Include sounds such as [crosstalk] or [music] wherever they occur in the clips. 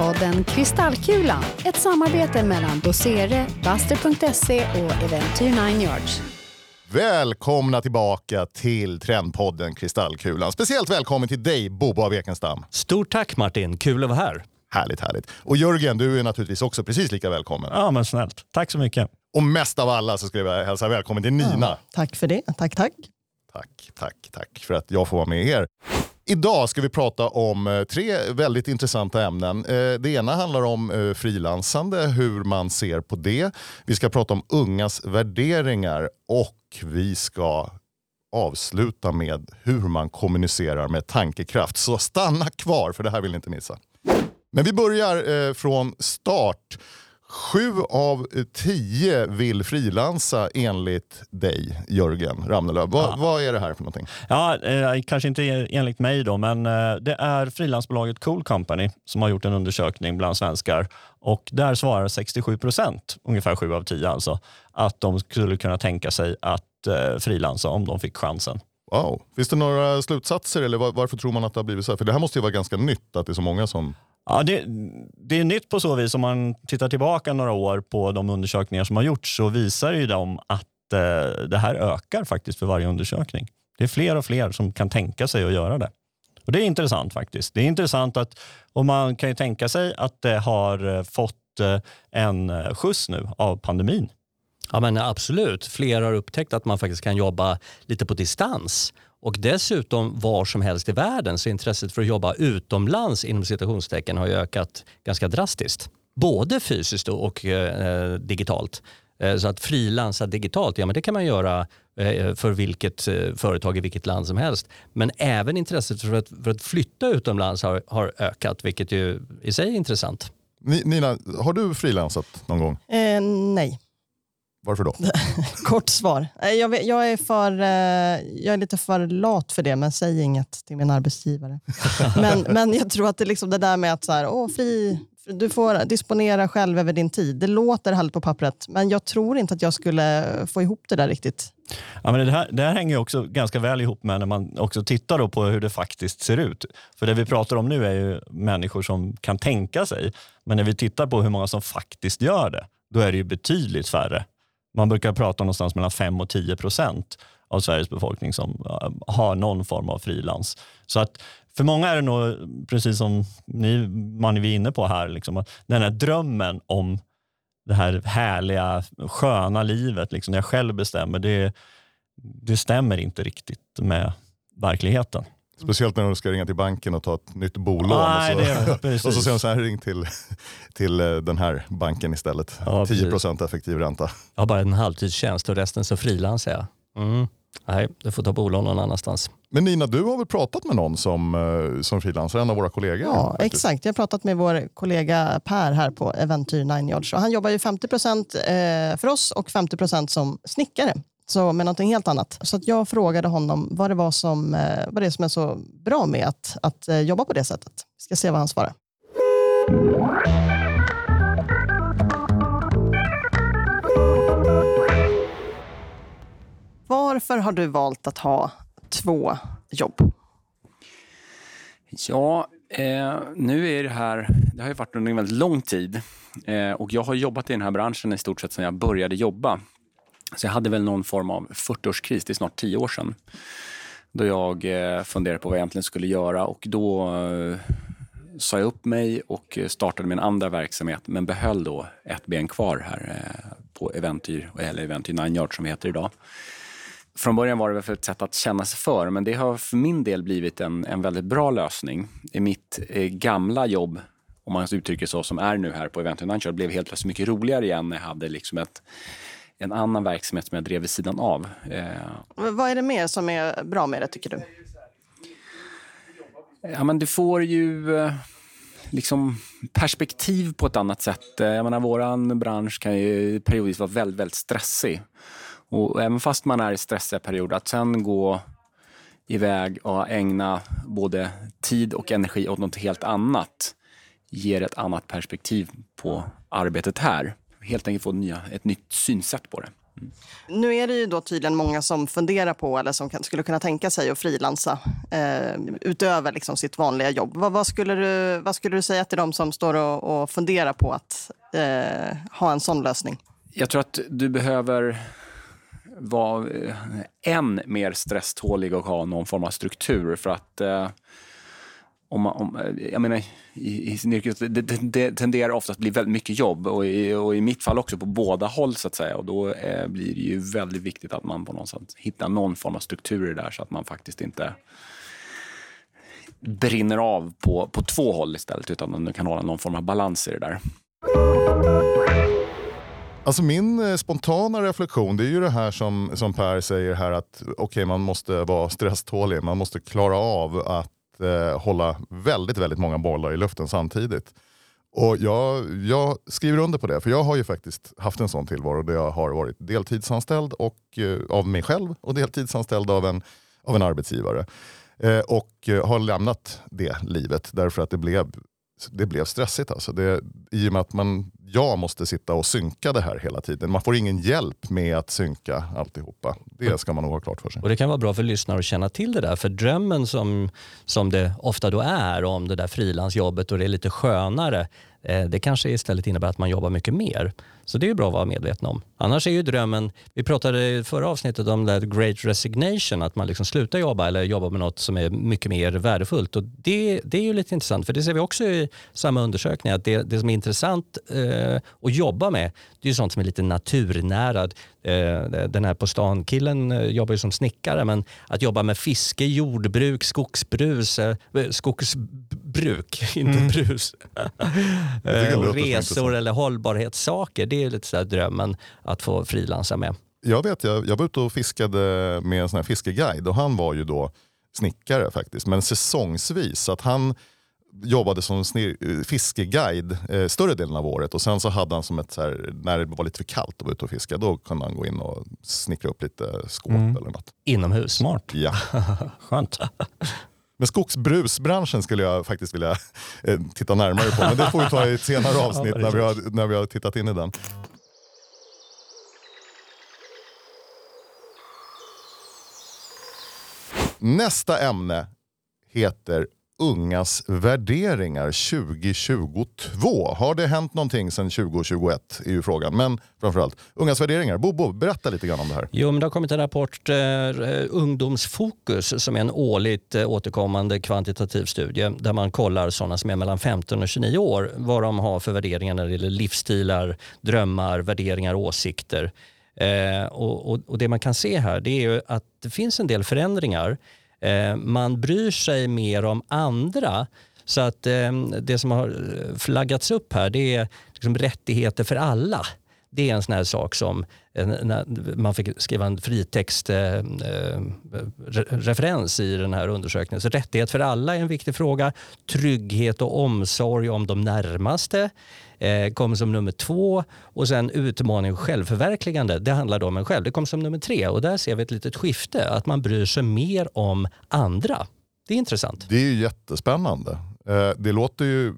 Trendpodden Kristallkulan. Ett samarbete mellan Dosere, Buster.se och Eventyr 9 Yards. Välkomna tillbaka till Trendpodden Kristallkulan. Speciellt välkommen till dig, Bobo av Ekenstam. Stort tack Martin, kul att vara här. Härligt, härligt. Och Jörgen, du är naturligtvis också precis lika välkommen. Ja, men snällt. Tack så mycket. Och mest av alla så skulle jag hälsa välkommen till Nina. Ja, tack för det. Tack, tack. Tack, tack, tack för att jag får vara med er. Idag ska vi prata om eh, tre väldigt intressanta ämnen. Eh, det ena handlar om eh, frilansande, hur man ser på det. Vi ska prata om ungas värderingar och vi ska avsluta med hur man kommunicerar med tankekraft. Så stanna kvar för det här vill ni inte missa. Men vi börjar från start. Sju av tio vill frilansa enligt dig, Jörgen Ramnelöv. Vad, ja. vad är det här för någonting? Ja, eh, kanske inte enligt mig då, men eh, det är frilansbolaget Cool Company som har gjort en undersökning bland svenskar och där svarar 67 procent, ungefär sju av tio alltså, att de skulle kunna tänka sig att eh, frilansa om de fick chansen. Wow. Finns det några slutsatser eller var, varför tror man att det har blivit så här? För det här måste ju vara ganska nytt att det är så många som Ja, det, det, är nytt på så vis. Om man tittar tillbaka några år på de undersökningar som har gjorts så visar ju de att eh, det här ökar faktiskt för varje undersökning. Det är fler och fler som kan tänka sig att göra det. Och Det är intressant faktiskt. Det är intressant att och man kan ju tänka sig att det har eh, fått eh, en eh, skjuts nu av pandemin. Ja men absolut. Fler har upptäckt att man faktiskt kan jobba lite på distans och dessutom var som helst i världen så intresset för att jobba utomlands inom citationstecken har ökat ganska drastiskt. Både fysiskt och eh, digitalt. Eh, så att frilansa digitalt, ja men det kan man göra eh, för vilket eh, företag i vilket land som helst. Men även intresset för att, för att flytta utomlands har, har ökat, vilket ju i sig är intressant. Nina, har du frilansat någon gång? Eh, nej. Varför då? [laughs] Kort svar. Jag, jag, är för, eh, jag är lite för lat för det, men säg inget till min arbetsgivare. [laughs] men, men jag tror att det, liksom det där med att så här, åh, fri, du får disponera själv över din tid. Det låter härligt på pappret, men jag tror inte att jag skulle få ihop det där riktigt. Ja, men det, här, det här hänger också ganska väl ihop med när man också tittar på hur det faktiskt ser ut. För det vi pratar om nu är ju människor som kan tänka sig, men när vi tittar på hur många som faktiskt gör det, då är det ju betydligt färre. Man brukar prata om någonstans mellan 5 och 10 procent av Sveriges befolkning som eh, har någon form av frilans. Så att för många är det nog, precis som ni, man är inne på här, liksom, den här drömmen om det här härliga, sköna livet, liksom, när jag själv bestämmer, det, det stämmer inte riktigt med verkligheten. Speciellt när de ska ringa till banken och ta ett nytt bolån. Nej, [laughs] och, så, det, och så säger de så här, ring till, till eh, den här banken istället. Ja, 10% effektiv ränta. Jag har bara en halvtidstjänst och resten så frilansar jag. Mm. Nej, du får ta bolån någon annanstans. Men Nina, du har väl pratat med någon som, eh, som frilansar, en av våra kollegor? Ja, faktiskt. exakt. Jag har pratat med vår kollega Per här på Eventyr 9 Yards. han jobbar ju 50 eh, för oss och 50% som snickare så med någonting helt annat. Så att jag frågade honom vad det var som, eh, vad det är som är så bra med att, att eh, jobba på det sättet. Vi ska se vad han svarar. Varför har du valt att ha två jobb? Ja, eh, nu är det här, det har ju varit under en väldigt lång tid eh, och jag har jobbat i den här branschen i stort sett sedan jag började jobba. Så jag hade väl någon form av 40-årskris, det är snart 10 år sedan. Då jag eh, funderade på vad jag egentligen skulle göra och då eh, sa jag upp mig och startade min andra verksamhet men behöll då ett ben kvar här eh, på Eventyr, eller Eventyr 9 Yard som heter idag. Från början var det väl för ett sätt att känna sig för, men det har för min del blivit en, en väldigt bra lösning. I mitt eh, gamla jobb, om man uttrycker så, som är nu här på Eventyr 9 Yard, blev helt plötsligt mycket roligare igen när jag hade liksom ett en annan verksamhet som jag drev vid sidan av. Eh, vad är det mer som är bra med det, tycker du? Ja, men du får ju eh, liksom perspektiv på ett annat sätt. Eh, jag menar, våran bransch kan ju periodvis vara väldigt, väldigt stressig. Och även fast man är i stressiga perioder, att sen gå iväg och ägna både tid och energi åt något helt annat ger ett annat perspektiv på arbetet här helt enkelt få nya, ett nytt synsätt på det. Nu är det ju då tydligen många som funderar på eller som kan, skulle kunna tänka sig att frilansa eh, utöver liksom sitt vanliga jobb. Vad, vad, skulle du, vad skulle du säga till dem som står och, och funderar på att eh, ha en sån lösning? Jag tror att du behöver vara eh, än mer stresstålig och ha någon form av struktur för att eh, om om, eh, jag menar, i, i sin yrkes, det, det, det tenderar ofta att bli väldigt mycket jobb och i, och i mitt fall också på båda håll så att säga. Och då eh, blir det ju väldigt viktigt att man på något sätt hittar någon form av struktur i det där så att man faktiskt inte brinner av på, på två håll istället utan man kan hålla någon form av balans i det där. Alltså min eh, spontana reflektion det är ju det här som, som Per säger här att okay, man måste vara stresstålig. Man måste klara av att eh, hålla väldigt, väldigt många bollar i luften samtidigt. Och jag, jag skriver under på det, för jag har ju faktiskt haft en sån tillvaro där jag har varit deltidsanställd och, eh, av mig själv och deltidsanställd av en, av en arbetsgivare. Eh, och eh, har lämnat det livet därför att det blev det blev stressigt. Alltså. Det, I och med att man, jag måste sitta och synka det här hela tiden. Man får ingen hjälp med att synka alltihopa. Det ska man nog ha klart för sig. Och Det kan vara bra för lyssnare att känna till det där. För drömmen som, som det ofta då är om det där frilansjobbet och det är lite skönare. Eh, det kanske istället innebär att man jobbar mycket mer. Så det är bra att vara medveten om. Annars är ju drömmen, vi pratade i förra avsnittet om det great resignation, att man liksom slutar jobba eller jobbar med något som är mycket mer värdefullt. Och det, det är ju lite intressant, för det ser vi också i samma undersökning, att det, det som är intressant eh, att jobba med, det är ju sånt som är lite naturnära. Eh, den här på stan-killen eh, jobbar ju som snickare, men att jobba med fiske, jordbruk, skogsbrus, eh, skogsbruk, [laughs] inte Mm. brus. [laughs] Eh, resor eller hållbarhetssaker, det är lite så drömmen att få frilansa med. Jag vet, jag, jag var ute och fiskade med en sån här fiskeguide och han var ju då snickare faktiskt, men säsongsvis. Så att han jobbade som fiskeguide eh, större delen av året och sen så hade han som ett, så här, när det var lite för kallt att vara ute och fiska, då kunde han gå in och snickra upp lite skåp Mm. eller något. Inomhus. Smart. Ja. [laughs] Skönt. Men skogsbrusbranschen skulle jag faktiskt vilja eh, titta närmare på, men det får vi ta i ett senare [laughs] avsnitt när vi har, när vi har tittat in i den. Nästa ämne heter Ungas värderingar 2022. Har det hänt någonting sedan 2021 är ju frågan. Men framförallt, ungas värderingar. Bobo, berätta lite grann om det här. Jo, men det har kommit en rapport, eh, eh Ungdomsfokus, som är en årligt eh, återkommande kvantitativ studie där man kollar sådana som är mellan 15 och 29 år vad de har för värderingar när det gäller livsstilar, drömmar, värderingar, åsikter. Eh, och, och, och Det man kan se här det är ju att det finns en del förändringar. Eh, man bryr sig mer om andra. Så att eh, det som har flaggats upp här det är liksom rättigheter för alla. Det är en sån här sak som eh, när man fick skriva en fritextreferens eh, eh, i den här undersökningen. Så rättighet för alla är en viktig fråga. Trygghet och omsorg om de närmaste eh, kommer som nummer två. Och sen utmaning och självförverkligande, det handlar då om en själv. Det kommer som nummer tre. Och där ser vi ett litet skifte, att man bryr sig mer om andra. Det är intressant. Det är ju jättespännande. Eh, Det låter ju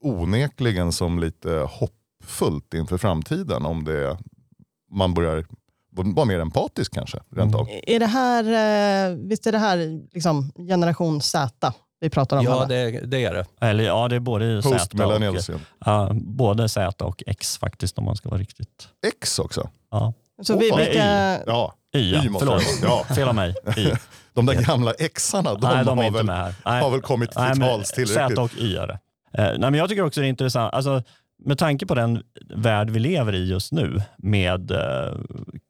onekligen som lite hopp hoppfullt inför framtiden om det, man börjar vara mer empatisk kanske. Rent av. Är det här, eh, visst är det här liksom generation Z vi pratar om? Ja, det, det är det. Eller ja, det är både Z och, ja, både Z och X faktiskt om man ska vara riktigt. X också. Ja. Så vi, Åh, vilka, Ja, Y, ja. Y måste Förlåt. det vara. Ja. [laughs] Fel av mig. Y. [laughs] de där gamla Xarna, de, Nej, de har, väl, har väl kommit till tals tillräckligt. Z och Y är det. Eh, nej, men jag tycker också det är intressant. Alltså, med tanke på den värld vi lever i just nu med eh,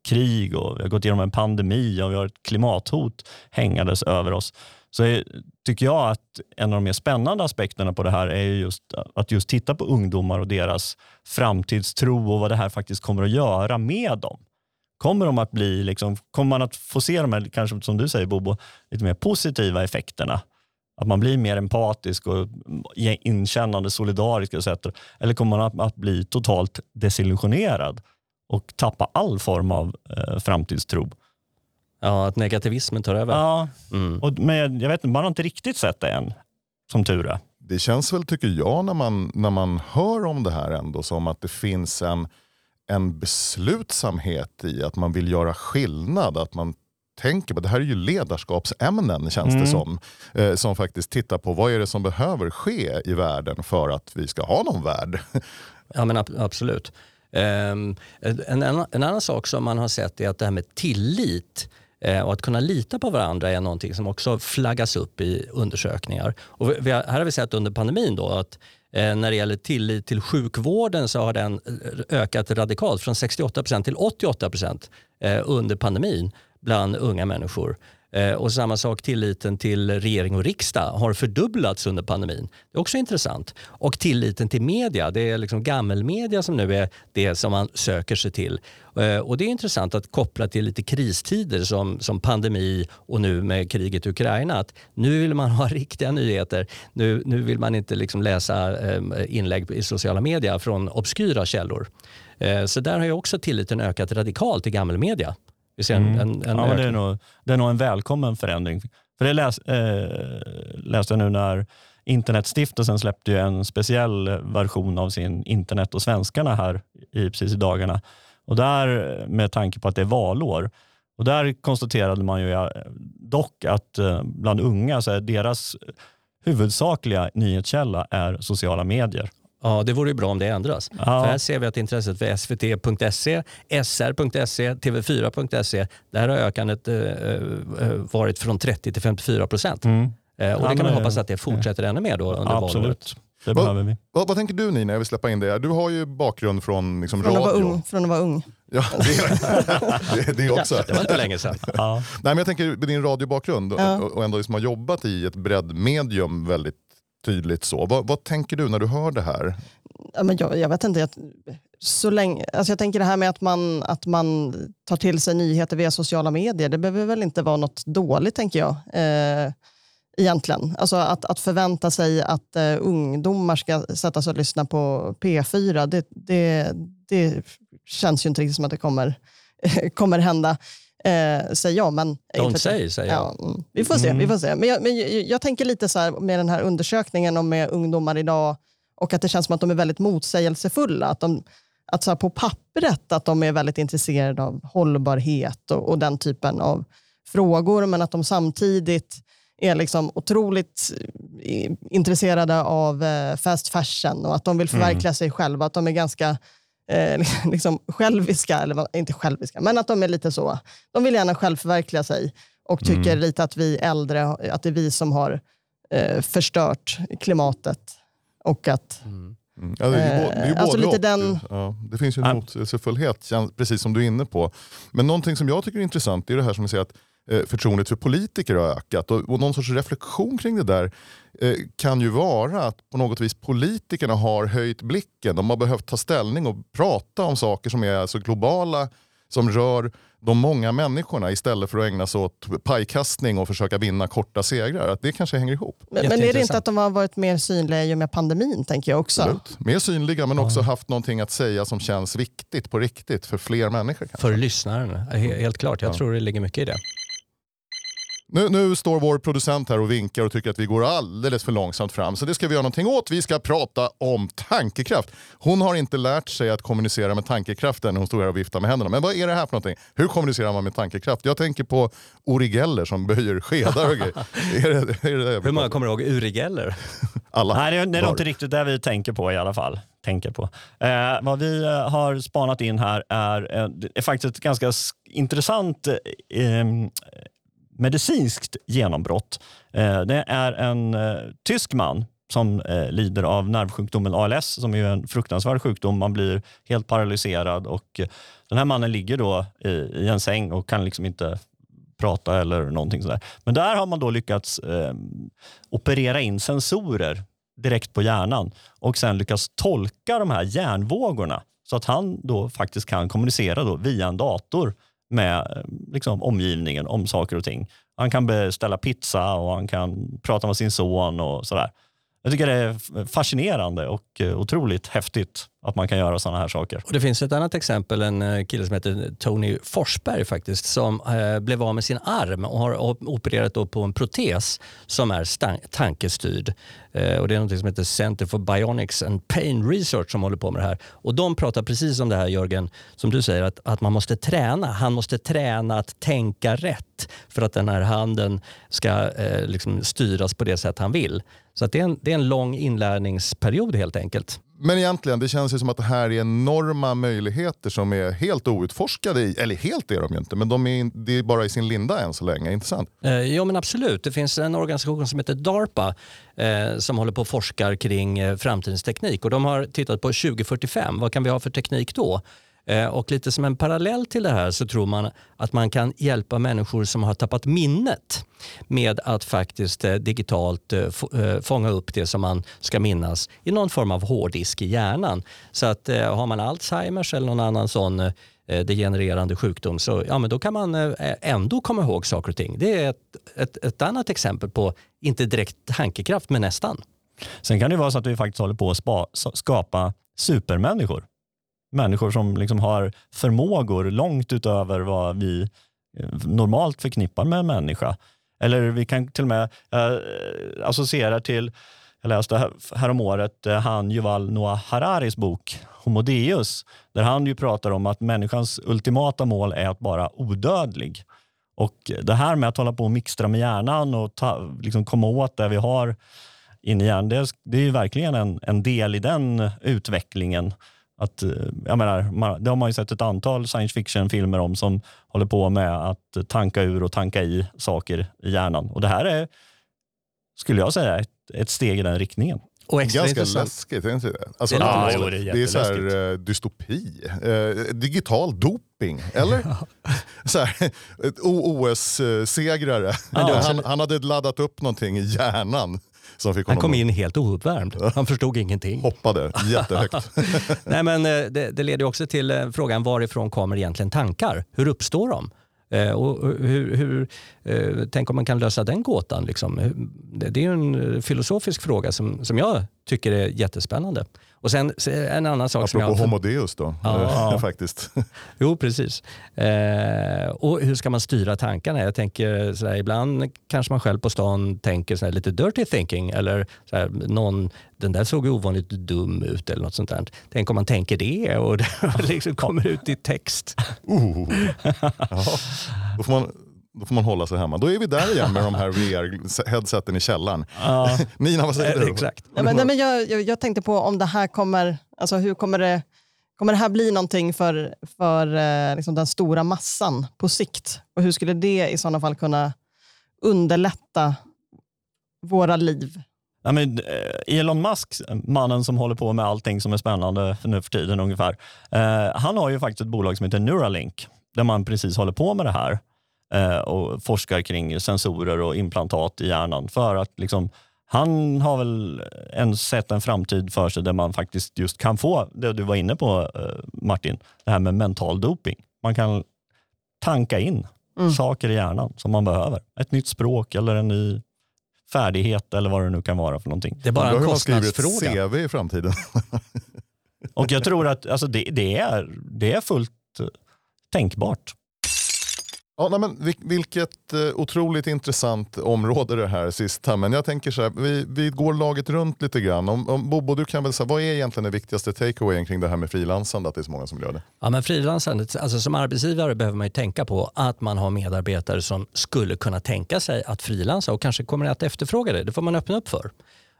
krig och vi har gått igenom en pandemi och vi har ett klimathot hängandes över oss. Så är, tycker jag att en av de mer spännande aspekterna på det här är just att just titta på ungdomar och deras framtidstro och vad det här faktiskt kommer att göra med dem. Kommer, de att bli, liksom, kommer man att få se de här, kanske som du säger Bobo, lite mer positiva effekterna? Att man blir mer empatisk och inkännande, solidarisk etc. Eller kommer man att, att bli totalt desillusionerad och tappa all form av eh, framtidstro? Ja, att negativismen tar över. Ja, Mm. och, men jag vet inte, man har inte riktigt sett det än, som tur är. Det känns väl, tycker jag, när man, när man hör om det här ändå som att det finns en, en beslutsamhet i att man vill göra skillnad. Att man tänker på, det här är ju ledarskapsämnen känns det som. Eh, som faktiskt tittar på vad är det som behöver ske i världen för att vi ska ha någon värld. Ja men ab- absolut. Ehm, en, annan, en annan sak som man har sett är att det här med tillit eh, och att kunna lita på varandra är någonting som också flaggas upp i undersökningar. Och vi, vi har, här har vi sett under pandemin då att eh, när det gäller tillit till sjukvården så har den eh, ökat radikalt från 68% till 88 eh, under pandemin bland unga människor. Eh, och samma sak, tilliten till regering och riksdag har fördubblats under pandemin. Det är också intressant. Och tilliten till media, det är liksom gammelmedia som nu är det som man söker sig till. Eh, och det är intressant att koppla till lite kristider som, som pandemi och nu med kriget i Ukraina. Att nu vill man ha [laughs] riktiga nyheter. Nu, nu vill man inte liksom läsa eh, inlägg i sociala medier från obskyra källor. Så där har ju också tilliten ökat radikalt i gammelmedia. Vi ser en, en, en Mm. Ja, det, är nog, det är nog en välkommen förändring. För det läs, eh, läste jag nu när Internetstiftelsen släppte ju en speciell version av sin Internet och svenskarna här i, precis i dagarna. Och där med tanke på att det är valår. Och där konstaterade man ju dock att eh, bland unga så är deras huvudsakliga nyhetskälla är sociala medier. Ja, det vore ju bra om det ändras. Ja. För här ser vi att intresset för svt.se, sr.se, tv4.se, där har ökandet eh, eh, varit från 30 till 54 procent. Mm. Eh, och Ja, det kan man det- hoppas att det fortsätter ännu mer då under valåret. Absolut, det Vad- behöver vi. Vad, vad tänker du Nina, jag vill släppa in det. Du har ju bakgrund från liksom, Från att vara radio. ung. Från att vara ung. Ja, [laughs] det, det, det också. Det var inte länge sedan. Ja. Nej, men jag tänker med din radiobakgrund och- Ja. och, och ändå liksom har jobbat i ett breddmedium väldigt tydligt så. Vad, vad tänker du när du hör det här? Ja, men jag, jag vet inte. Jag, så länge, alltså jag tänker det här med att man, att man tar till sig nyheter via sociala medier, det behöver väl inte vara något dåligt tänker jag. Eh, egentligen. Alltså att, att förvänta sig att eh, ungdomar ska sätta sig och lyssna på P4, det, det, det känns ju inte riktigt som att det kommer, [laughs] kommer hända. Eh, säger jag, men... Don't say, säger jag. Ja, mm. vi får se. Vi får se. Men, jag, men jag, jag tänker lite så här med den här undersökningen om med ungdomar idag och att det känns som att de är väldigt motsägelsefulla. Att, de, att så här på pappret att de är väldigt intresserade av hållbarhet och, och den typen av frågor, men att de samtidigt är liksom otroligt eh, intresserade av eh, fast fashion och att de vill förverkliga sig själva. Att de är ganska eh, [laughs] liksom själviska, eller inte själviska, men att de är lite så. De vill gärna självförverkliga sig och tycker lite att vi äldre, att det är vi som har eh, förstört klimatet. Och att, Mm. Ja, det, är det Eh, alltså både lite och. den- Ja, det finns ju en motsägelsefullhet, precis som du är inne på. Men någonting som jag tycker är intressant är det här som ni säger att förtroendet för politiker har ökat. Och, och någon sorts reflektion kring det där eh, kan ju vara att på något vis politikerna har höjt blicken. De har behövt ta ställning och prata om saker som är alltså globala, som rör de många människorna istället för att ägna sig åt pajkastning och försöka vinna korta segrar. Att det kanske hänger ihop. men men är det inte att de har varit mer synliga i och med pandemin, tänker jag också. Absolut. Mer synliga men också haft någonting att säga som känns viktigt på riktigt för fler människor. Kanske. För lyssnaren, he- helt klart. Jag Ja. tror det ligger mycket i det. Nu, nu står vår producent här och vinkar och tycker att vi går alldeles för långsamt fram. Så det ska vi göra någonting åt. Vi ska prata om tankekraft. Hon har inte lärt sig att kommunicera med tankekraften när hon står här och viftar med händerna. Men vad är det här för någonting? Hur kommunicerar man med tankekraft? Jag tänker på origeller som böjer skedar och grejer. [laughs] är det, är det Hur många kommer ihåg Uri Geller? [laughs] Alla. Nej, det är, det är inte riktigt det vi tänker på i alla fall. Tänker på. Eh, vad vi eh, har spanat in här är, eh, är faktiskt ett ganska intressant eh, em, medicinskt genombrott. Eh, det är en eh, tysk man som eh, lider av nervsjukdomen ALS som är en fruktansvärd sjukdom. Man blir helt paralyserad och den här mannen ligger då i, en säng och kan liksom inte prata eller någonting sådär. Men där har man då lyckats ehm, operera in sensorer direkt på hjärnan och sen lyckas tolka de här hjärnvågorna så att han då faktiskt kan kommunicera då via en dator med liksom, omgivningen om saker och ting. Han kan beställa pizza och han kan prata med sin son och sådär. Jag tycker det är fascinerande och eh, otroligt häftigt att man kan göra sådana här saker. Och det finns ett annat exempel, en eh, kille som heter Tony Forsberg faktiskt, som eh, blev av med sin arm och har opererat då på en protes som är tankestyrd. Eh, och det är något som heter Center for Bionics and Pain Research som håller på med det här. Och de pratar precis om det här Jörgen, som du säger, att, att man måste träna. Han måste träna att tänka rätt för att den här handen ska eh, liksom styras på det sätt han vill. Så det, är en, det är en lång inlärningsperiod helt enkelt. Men egentligen, det känns ju som att det här är enorma möjligheter som är helt outforskade. I, eller helt är de ju inte, men de är, det är bara i sin linda än så länge. Inte sant? Eh, ja men absolut. Det finns en organisation som heter DARPA eh, som håller på och forskar kring eh, framtidens teknik. Och de har tittat på 2045. Vad kan vi ha för teknik då? Eh, och lite som en parallell till det här så tror man att man kan hjälpa människor som har tappat minnet med att faktiskt eh, digitalt eh, fånga upp det som man ska minnas i någon form av hårddisk i hjärnan. Så att har man Alzheimers eller någon annan sån degenererande sjukdom så ja, men då kan man ändå komma ihåg saker och ting. Det är ett, ett, ett annat exempel på, inte direkt tankekraft, men nästan. Sen kan det vara så att vi faktiskt håller på att spa, skapa supermänniskor människor som liksom har förmågor långt utöver vad vi eh, normalt förknippar med en människa. Eller vi kan till och med eh, associera till, jag läste här, häromåret, eh, han Yuval Noah Hararis bok Homo Deus, där han ju pratar om att människans ultimata mål är att vara odödlig. Och det här med att hålla på och mixtra med hjärnan och ta, liksom komma åt det vi har inne i hjärnan, det, det är ju verkligen en, en del i den utvecklingen. Att, eh, jag menar, det har man ju sett ett antal science fiction-filmer om som håller på med att tanka ur och tanka i saker i hjärnan. Och det här är, skulle jag säga, ett, ett steg i den riktningen. Och Ganska läskigt, är det inte det? Alltså, ja, det, är, det är så här, uh, dystopi. Uh, digital doping, [laughs] eller? så här, OS-segrare. han, han hade laddat upp någonting i hjärnan han kom in helt ouppvärmd. Han förstod ingenting. Hoppade jättehögt. [laughs] Nej, men eh, det, det leder också till eh, frågan varifrån kommer egentligen tankar? Hur uppstår de? Eh, och hur, hur, tänk om man kan lösa den gåtan. Liksom. Det är en filosofisk fråga som, som jag tycker är jättespännande. Och sen en annan sak Apropå som jag... homodeus då, ja. [laughs] faktiskt. [laughs] Jo, precis. Eh, och hur ska man styra tankarna? Jag tänker sådär, ibland kanske man själv på stan tänker sådär, lite dirty thinking eller sådär, någon, den där såg ju ovanligt dum ut eller något sånt där. Tänk om man tänker det och [laughs] det liksom kommer ut i text. Uh. Ja. Då får man då får man hålla sig hemma. Då är vi där igen med de här VR-headseten i källaren. Ja. [laughs] Nina, vad säger du? Exakt. Ja, men, nej, men jag, jag, jag, tänkte på om det här kommer, alltså hur kommer det, kommer det här bli någonting för, för eh, liksom den stora massan på sikt? Och hur skulle det i sådana fall kunna underlätta våra liv? Ja, men, eh, Elon Musk, mannen som håller på med allting som är spännande för nu för tiden ungefär. Eh, han har ju faktiskt ett bolag som heter Neuralink där man precis håller på med det här eh, och forskar kring sensorer och implantat i hjärnan. För att liksom, han har väl en, sett en framtid för sig där man faktiskt just kan få det du var inne på eh, Martin, det här med mental doping. Man kan tanka in mm. saker i hjärnan som man behöver. Ett nytt språk eller en ny färdighet eller vad det nu kan vara för någonting. Det är bara en kostnadsfråga. ett CV i framtiden. [laughs] och jag tror att alltså, det, det, är, det är fullt eh, tänkbart. Ja, nej, men vilket eh, otroligt intressant område det här sista. Men jag tänker så här, vi, vi går laget runt lite grann. Om, om Bobo, du kan väl säga, vad är egentligen den viktigaste takeawayen kring det här med frilansande, att det är så många som gör det? Ja, men frilansandet, alltså som arbetsgivare behöver man ju tänka på att man har medarbetare som skulle kunna tänka sig att frilansa och kanske kommer att efterfråga det. Det får man öppna upp för.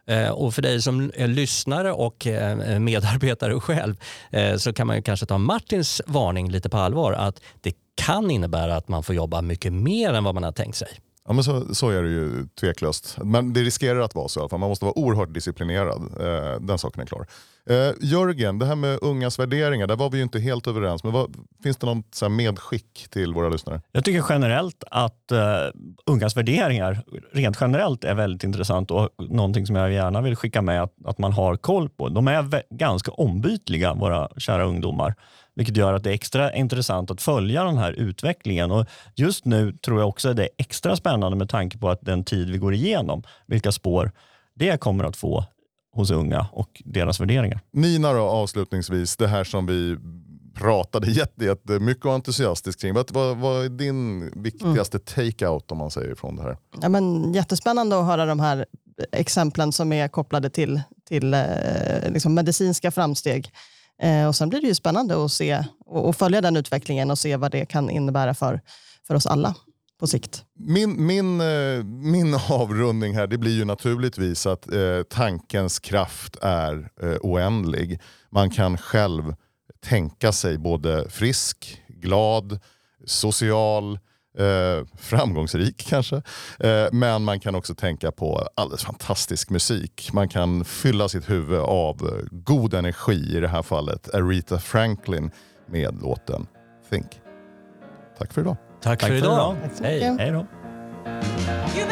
Eh, och för dig som är lyssnare och eh, medarbetare själv eh, så kan man ju kanske ta Martins varning lite på allvar att det kan innebära att man får jobba mycket mer än vad man har tänkt sig. Ja, men så, så är det ju tveklöst. Men det riskerar att vara så i alla fall. Man måste vara oerhört disciplinerad. Den saken är klar. Eh, Jörgen, det här med ungas värderingar, där var vi ju inte helt överens. Men vad, finns det något så medskick till våra lyssnare? Jag tycker generellt att eh, ungas värderingar rent generellt är väldigt intressant och någonting som jag gärna vill skicka med att, att man har koll på. De är ganska ombytliga, våra kära ungdomar vilket gör att det är extra intressant att följa den här utvecklingen. Och just nu tror jag också att det är extra spännande med tanke på att den tid vi går igenom, vilka spår det kommer att få hos unga och deras värderingar. Nina då, avslutningsvis, det här som vi pratade jättemycket och entusiastiskt kring. Vad, vad, vad är din viktigaste take-out om man säger från det här? Ja, men, jättespännande att höra de här exemplen som är kopplade till, till eh, liksom medicinska framsteg. Eh, och Sen blir det ju spännande att se och, och, följa den utvecklingen och se vad det kan innebära för, för oss alla på sikt. Min, min, eh, min [laughs] avrundning här det blir ju naturligtvis att eh, tankens kraft är eh, oändlig. Man kan själv tänka sig både frisk, glad, social, eh, framgångsrik [laughs] kanske. Eh, men man kan också tänka på alldeles fantastisk musik. Man kan fylla sitt huvud av eh, god energi, i det här fallet Aretha Franklin med låten Think. Tack för idag. Tack, Tack för idag. Tack så Hej. Hej då. You